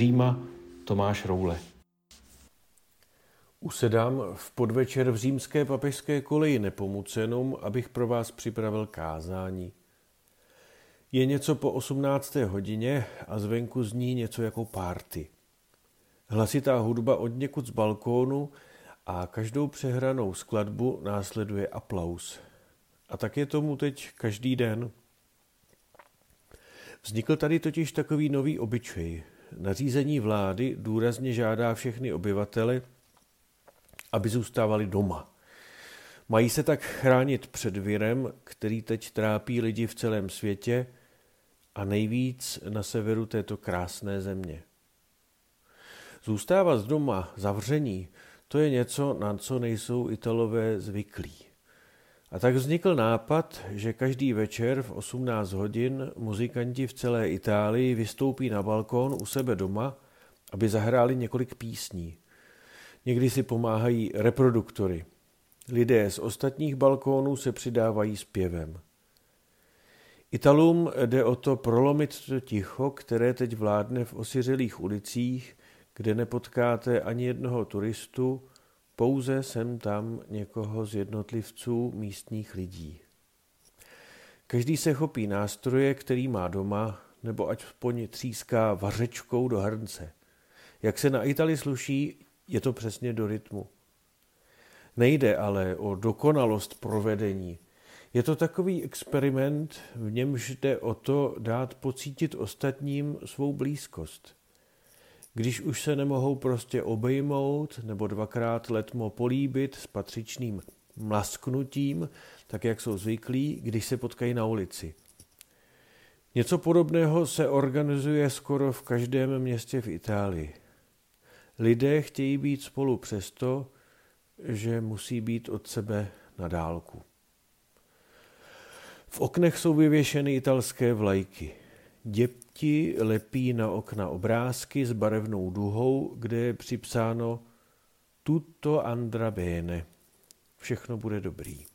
Říma Tomáš Roule. Usedám v podvečer v římské papežské koleji nepomucenom, abych pro vás připravil kázání. Je něco po 18. hodině a zvenku zní něco jako párty. Hlasitá hudba od někud z balkónu a každou přehranou skladbu následuje aplaus. A tak je tomu teď každý den. Vznikl tady totiž takový nový obyčej. Nařízení vlády důrazně žádá všechny obyvatele, aby zůstávali doma. Mají se tak chránit před virem, který teď trápí lidi v celém světě a nejvíc na severu této krásné země. Zůstávat doma zavření, to je něco, na co nejsou Italové zvyklí. A tak vznikl nápad, že každý večer v 18 hodin muzikanti v celé Itálii vystoupí na balkón u sebe doma, aby zahráli několik písní. Někdy si pomáhají reproduktory. Lidé z ostatních balkónů se přidávají zpěvem. Italům jde o to prolomit to ticho, které teď vládne v osiřelých ulicích, kde nepotkáte ani jednoho turistu, pouze sem tam někoho z jednotlivců místních lidí. Každý se chopí nástroje, který má doma, nebo ať aspoň tříská vařečkou do hrnce. Jak se na Itali sluší, je to přesně do rytmu. Nejde ale o dokonalost provedení. Je to takový experiment, v němž jde o to dát pocítit ostatním svou blízkost – když už se nemohou prostě obejmout nebo dvakrát letmo políbit s patřičným mlasknutím, tak jak jsou zvyklí, když se potkají na ulici. Něco podobného se organizuje skoro v každém městě v Itálii. Lidé chtějí být spolu přesto, že musí být od sebe na dálku. V oknech jsou vyvěšeny italské vlajky. Děti lepí na okna obrázky s barevnou duhou, kde je připsáno Tutto andrà bene. Všechno bude dobrý.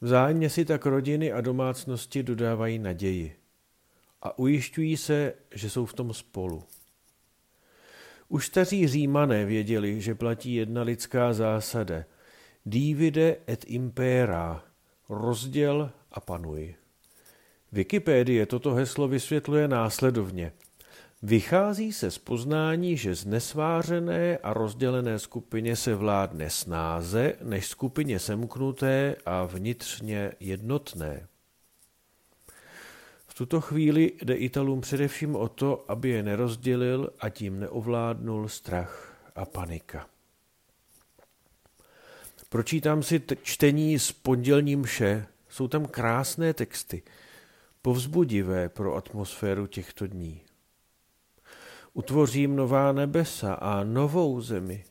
Vzájemně si tak rodiny a domácnosti dodávají naději a ujišťují se, že jsou v tom spolu. Už staří římané věděli, že platí jedna lidská zásada divide et impera, rozděl a panuj. Wikipédie toto heslo vysvětluje následovně. Vychází se z poznání, že z nesvářené a rozdělené skupině se vládne snáze, než skupině semknuté a vnitřně jednotné. V tuto chvíli jde Italům především o to, aby je nerozdělil a tím neovládnul strach a panika. Pročítám si čtení z pondělní mše, jsou tam krásné texty – povzbudivé pro atmosféru těchto dní. Utvořím nová nebesa a novou zemi.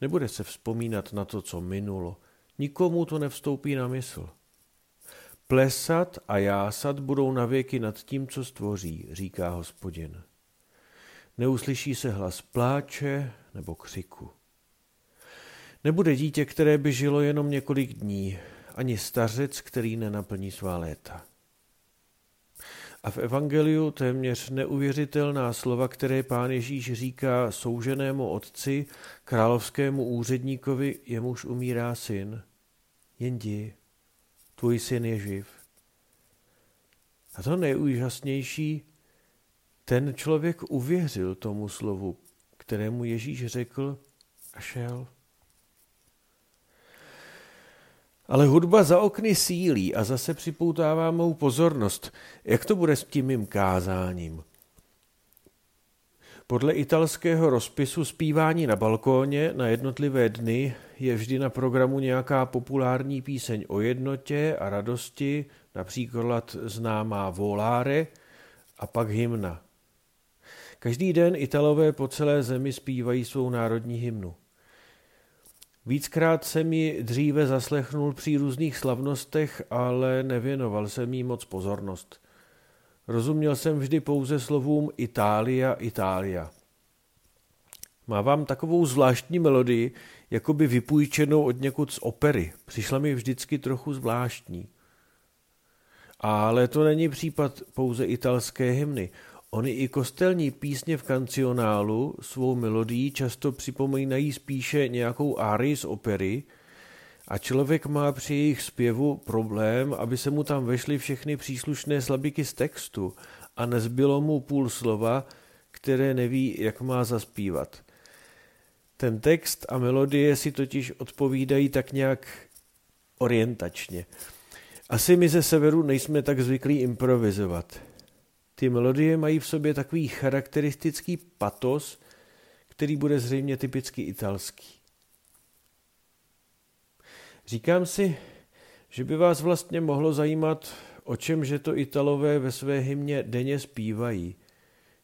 Nebude se vzpomínat na to, co minulo. Nikomu to nevstoupí na mysl. Plesat a jásat budou navěky nad tím, co stvoří, říká hospodin. Neuslyší se hlas pláče nebo křiku. Nebude dítě, které by žilo jenom několik dní, ani stařec, který nenaplní svá léta. A v Evangeliu téměř neuvěřitelná slova, které pán Ježíš říká souženému otci, královskému úředníkovi, jemuž umírá syn. Jen jdi, tvůj syn je živ. A to nejúžasnější, ten člověk uvěřil tomu slovu, kterému Ježíš řekl a šel. Ale hudba za okny sílí a zase připoutává mou pozornost. Jak to bude s tím mým kázáním? Podle italského rozpisu zpívání na balkóně na jednotlivé dny je vždy na programu nějaká populární píseň o jednotě a radosti, například známá Volare a pak hymna. Každý den Italové po celé zemi zpívají svou národní hymnu. Víckrát jsem ji dříve zaslechnul při různých slavnostech, ale nevěnoval jsem jí moc pozornost. Rozuměl jsem vždy pouze slovům Itália, Itália. Má vám takovou zvláštní melodii, jako by vypůjčenou od někud z opery. Přišla mi vždycky trochu zvláštní. Ale to není případ pouze italské hymny. Ony i kostelní písně v kancionálu svou melodii často připomínají spíše nějakou árii z opery a člověk má při jejich zpěvu problém, aby se mu tam vešly všechny příslušné slabiky z textu a nezbylo mu půl slova, které neví, jak má zaspívat. Ten text a melodie si totiž odpovídají tak nějak orientačně. Asi my ze severu nejsme tak zvyklí improvizovat. Ty melodie mají v sobě takový charakteristický patos, který bude zřejmě typicky italský. Říkám si, že by vás vlastně mohlo zajímat, o čem že to Italové ve své hymně denně zpívají,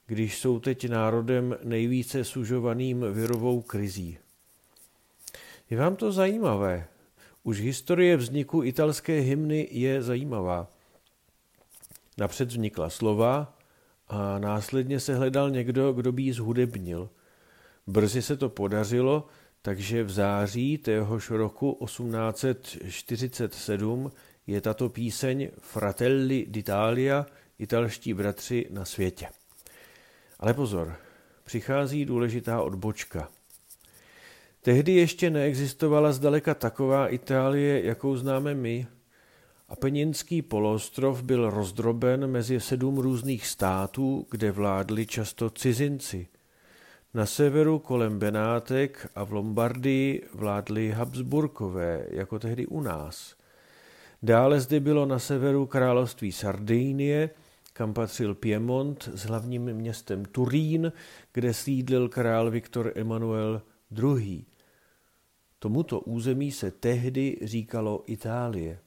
když jsou teď národem nejvíce sužovaným virovou krizí. Je vám to zajímavé? Už historie vzniku italské hymny je zajímavá. Napřed vznikla slova a následně se hledal někdo, kdo by ji zhudebnil. Brzy se to podařilo, takže v září téhož roku 1847 je tato píseň Fratelli d'Italia, italští bratři na světě. Ale pozor, přichází důležitá odbočka. Tehdy ještě neexistovala zdaleka taková Itálie, jakou známe my, a Peninský poloostrov byl rozdroben mezi sedm různých států, kde vládli často cizinci. Na severu kolem Benátek a v Lombardii vládli Habsburkové, jako tehdy u nás. Dále zde bylo na severu království Sardínie, kam patřil Piemont s hlavním městem Turín, kde sídlil král Viktor Emanuel II. Tomuto území se tehdy říkalo Itálie.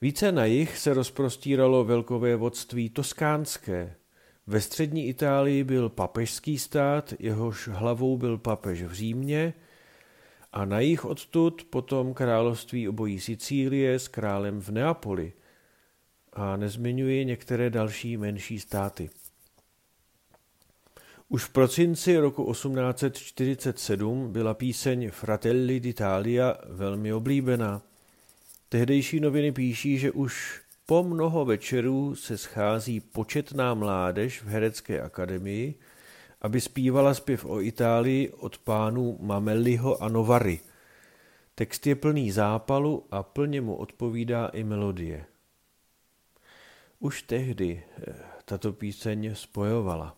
Více na jih se rozprostíralo velkové vodství toskánské. Ve střední Itálii byl papežský stát, jehož hlavou byl papež v Římě, a na jich odtud potom království obojí Sicílie s králem v Neapoli. A nezmiňuji některé další menší státy. Už v prosinci roku 1847 byla píseň Fratelli d'Italia velmi oblíbená. Tehdejší noviny píší, že už po mnoho večerů se schází početná mládež v herecké akademii, aby zpívala zpěv o Itálii od pánů Mamelliho a Novary. Text je plný zápalu a plně mu odpovídá i melodie. Už tehdy eh, tato píseň spojovala.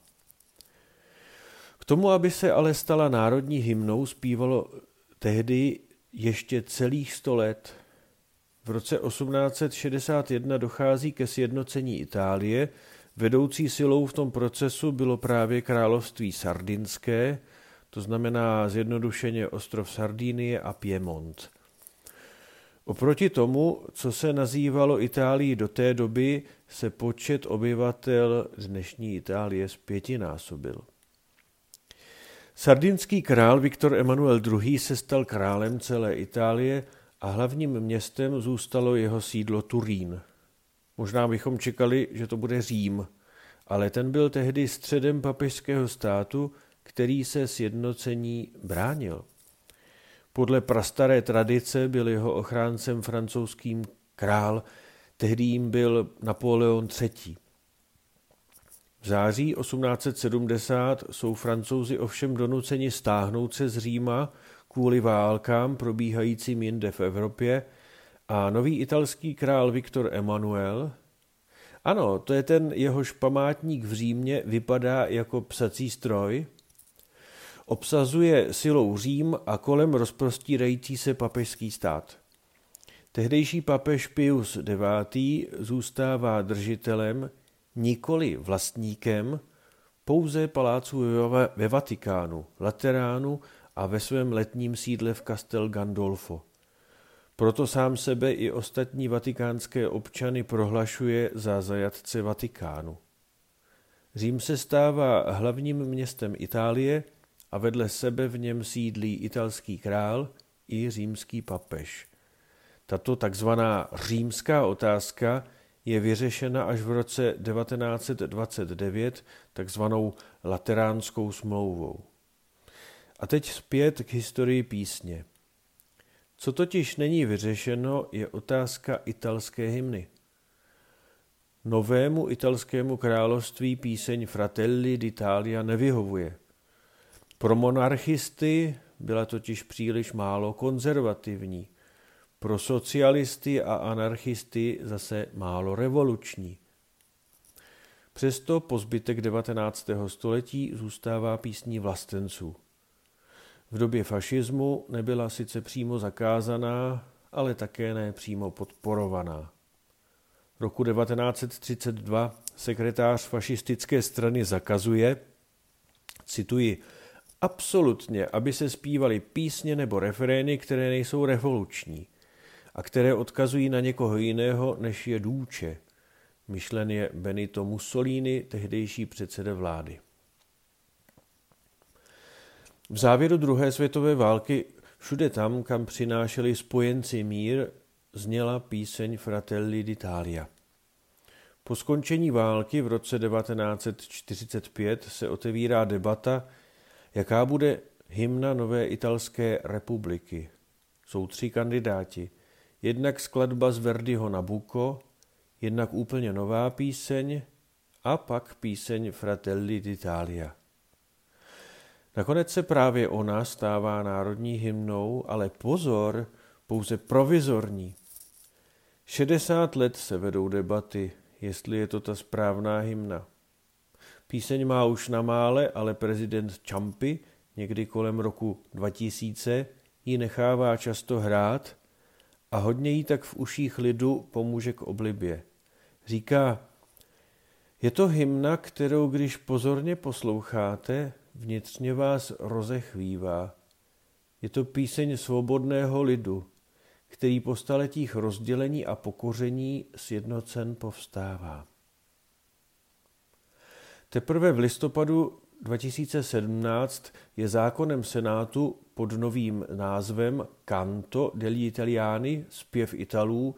K tomu, aby se ale stala národní hymnou, zpívalo tehdy ještě celých sto let – v roce 1861 dochází ke sjednocení Itálie. Vedoucí silou v tom procesu bylo právě království Sardinské, to znamená zjednodušeně ostrov Sardínie a Piemont. Oproti tomu, co se nazývalo Itálií do té doby, se počet obyvatel dnešní Itálie zpětinásobil. Sardinský král Viktor Emanuel II. se stal králem celé Itálie a hlavním městem zůstalo jeho sídlo Turín. Možná bychom čekali, že to bude Řím, ale ten byl tehdy středem papežského státu, který se sjednocení bránil. Podle prastaré tradice byl jeho ochráncem francouzským král, tehdy jim byl Napoleon III. V září 1870 jsou francouzi ovšem donuceni stáhnout se z Říma kvůli válkám probíhajícím jinde v Evropě a nový italský král Viktor Emanuel, ano, to je ten jehož památník v Římě vypadá jako psací stroj, obsazuje silou Řím a kolem rozprostírající se papežský stát. Tehdejší papež Pius IX. zůstává držitelem, nikoli vlastníkem, pouze paláců ve Vatikánu, Lateránu a ve svém letním sídle v Castel Gandolfo. Proto sám sebe i ostatní vatikánské občany prohlašuje za zajatce Vatikánu. Řím se stává hlavním městem Itálie a vedle sebe v něm sídlí italský král i římský papež. Tato takzvaná římská otázka je vyřešena až v roce 1929 takzvanou lateránskou smlouvou. A teď zpět k historii písně. Co totiž není vyřešeno, je otázka italské hymny. novému italskému království píseň Fratelli d'Italia nevyhovuje. Pro monarchisty byla totiž příliš málo konzervativní, pro socialisty a anarchisty zase málo revoluční. Přesto po zbytek 19. století zůstává písní vlastenců. V době fašismu nebyla sice přímo zakázaná, ale také ne přímo podporovaná. Roku 1932 sekretář fašistické strany zakazuje, cituji, absolutně, aby se zpívaly písně nebo refrény, které nejsou revoluční a které odkazují na někoho jiného, než je důče. Myšlen je Benito Mussolini, tehdejší předseda vlády. V závěru druhé světové války všude tam, kam přinášeli spojenci mír, zněla píseň Fratelli d'Italia. Po skončení války v roce 1945 se otevírá debata, jaká bude hymna nové italské republiky. Jsou tři kandidáti. Jednak skladba z Verdiho Nabucco, jednak úplně nová píseň a pak píseň Fratelli d'Italia. Nakonec se právě ona stává národní hymnou, ale pozor, pouze provizorní. 60 let se vedou debaty, jestli je to ta správná hymna. Píseň má už na mále, ale prezident Čampy někdy kolem roku 2000 ji nechává často hrát a hodně jí tak v uších lidu pomůže k oblibě. Říká, je to hymna, kterou když pozorně posloucháte, vnitřně vás rozechvívá. Je to píseň svobodného lidu, který po staletích rozdělení a pokoření sjednocen povstává. Teprve v listopadu 2017 je zákonem Senátu pod novým názvem Canto degli Italiani, zpěv Italů,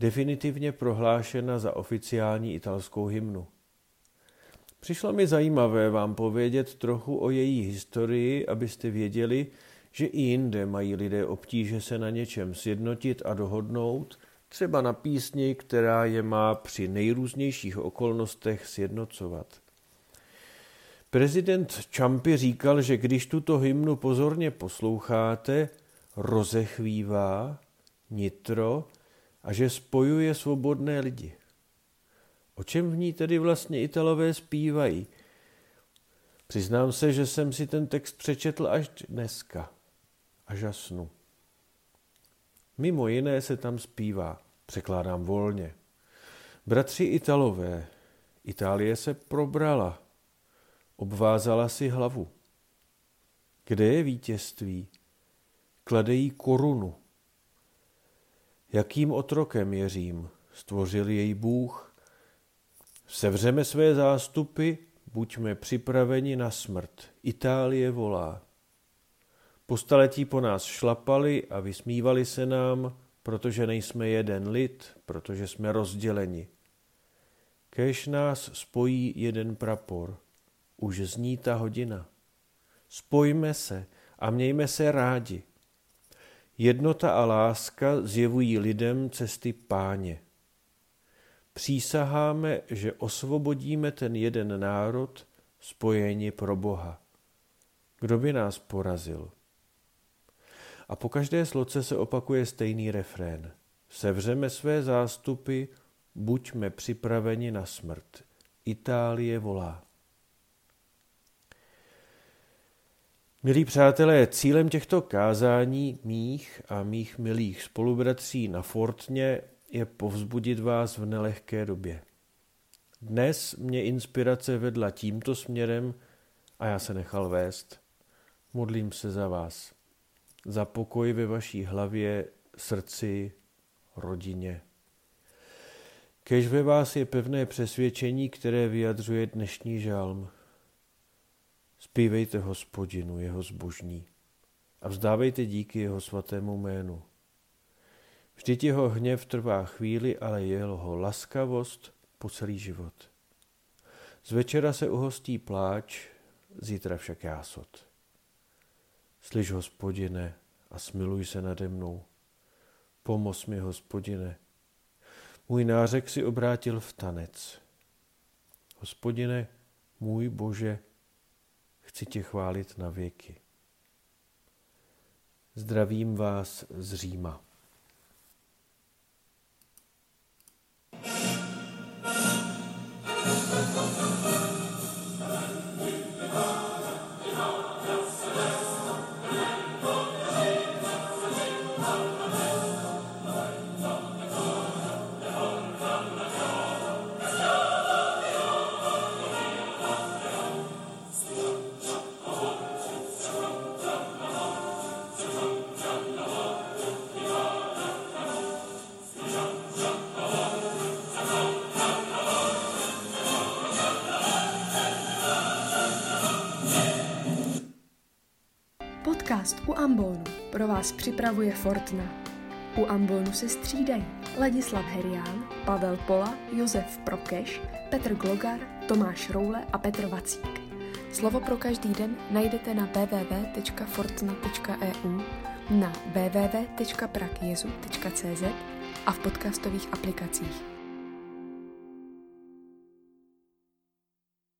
definitivně prohlášena za oficiální italskou hymnu. Přišlo mi zajímavé vám povědět trochu o její historii, abyste věděli, že i jinde mají lidé obtíže se na něčem sjednotit a dohodnout, třeba na písni, která je má při nejrůznějších okolnostech sjednocovat. Prezident Čampy říkal, že když tuto hymnu pozorně posloucháte, rozechvívá nitro a že spojuje svobodné lidi. O čem v ní tedy vlastně Italové zpívají? Přiznám se, že jsem si ten text přečetl až dneska a žasnu. Mimo jiné se tam zpívá, překládám volně. Bratři Italové, Itálie se probrala, obvázala si hlavu. Kde je vítězství? Klade jí korunu. Jakým otrokem je Řím? Stvořil jej Bůh. Sevřeme své zástupy, buďme připraveni na smrt. Itálie volá. Po staletí po nás šlapali a vysmívali se nám, protože nejsme jeden lid, protože jsme rozděleni. Kež nás spojí jeden prapor. Už zní ta hodina. Spojme se a mějme se rádi. Jednota a láska zjevují lidem cesty páně. Přísaháme, že osvobodíme ten jeden národ spojení pro Boha. Kdo by nás porazil? A po každé sloce se opakuje stejný refrén. Sevřeme své zástupy, buďme připraveni na smrt. Itálie volá. Milí přátelé, cílem těchto kázání mých a mých milých spolubratří na Fortně je povzbudit vás v nelehké době. Dnes mě inspirace vedla tímto směrem a já se nechal vést. Modlím se za vás za pokoj ve vaší hlavě, srdci, rodině. Kež ve vás je pevné přesvědčení, které vyjadřuje dnešní žalm. Spívejte hospodinu, jeho zbožní, a vzdávejte díky jeho svatému jménu. Vždyť jeho hněv trvá chvíli, ale jeho laskavost po celý život. Z večera se uhostí pláč, zítra však jásot. Slyš, hospodine, a smiluj se nade mnou. Pomoz mi, hospodine. Můj nářek si obrátil v tanec. Hospodine, můj Bože, chci tě chválit na věky. Zdravím vás z Říma. Podcast u Ambonu pro vás připravuje Fortna. U Ambonu se střídají Ladislav Herián, Pavel Pola, Josef Prokeš, Petr Glogar, Tomáš Roule a Petr Vacík. Slovo pro každý den najdete na www.fortna.eu, na www.prakjezu.cz a v podcastových aplikacích.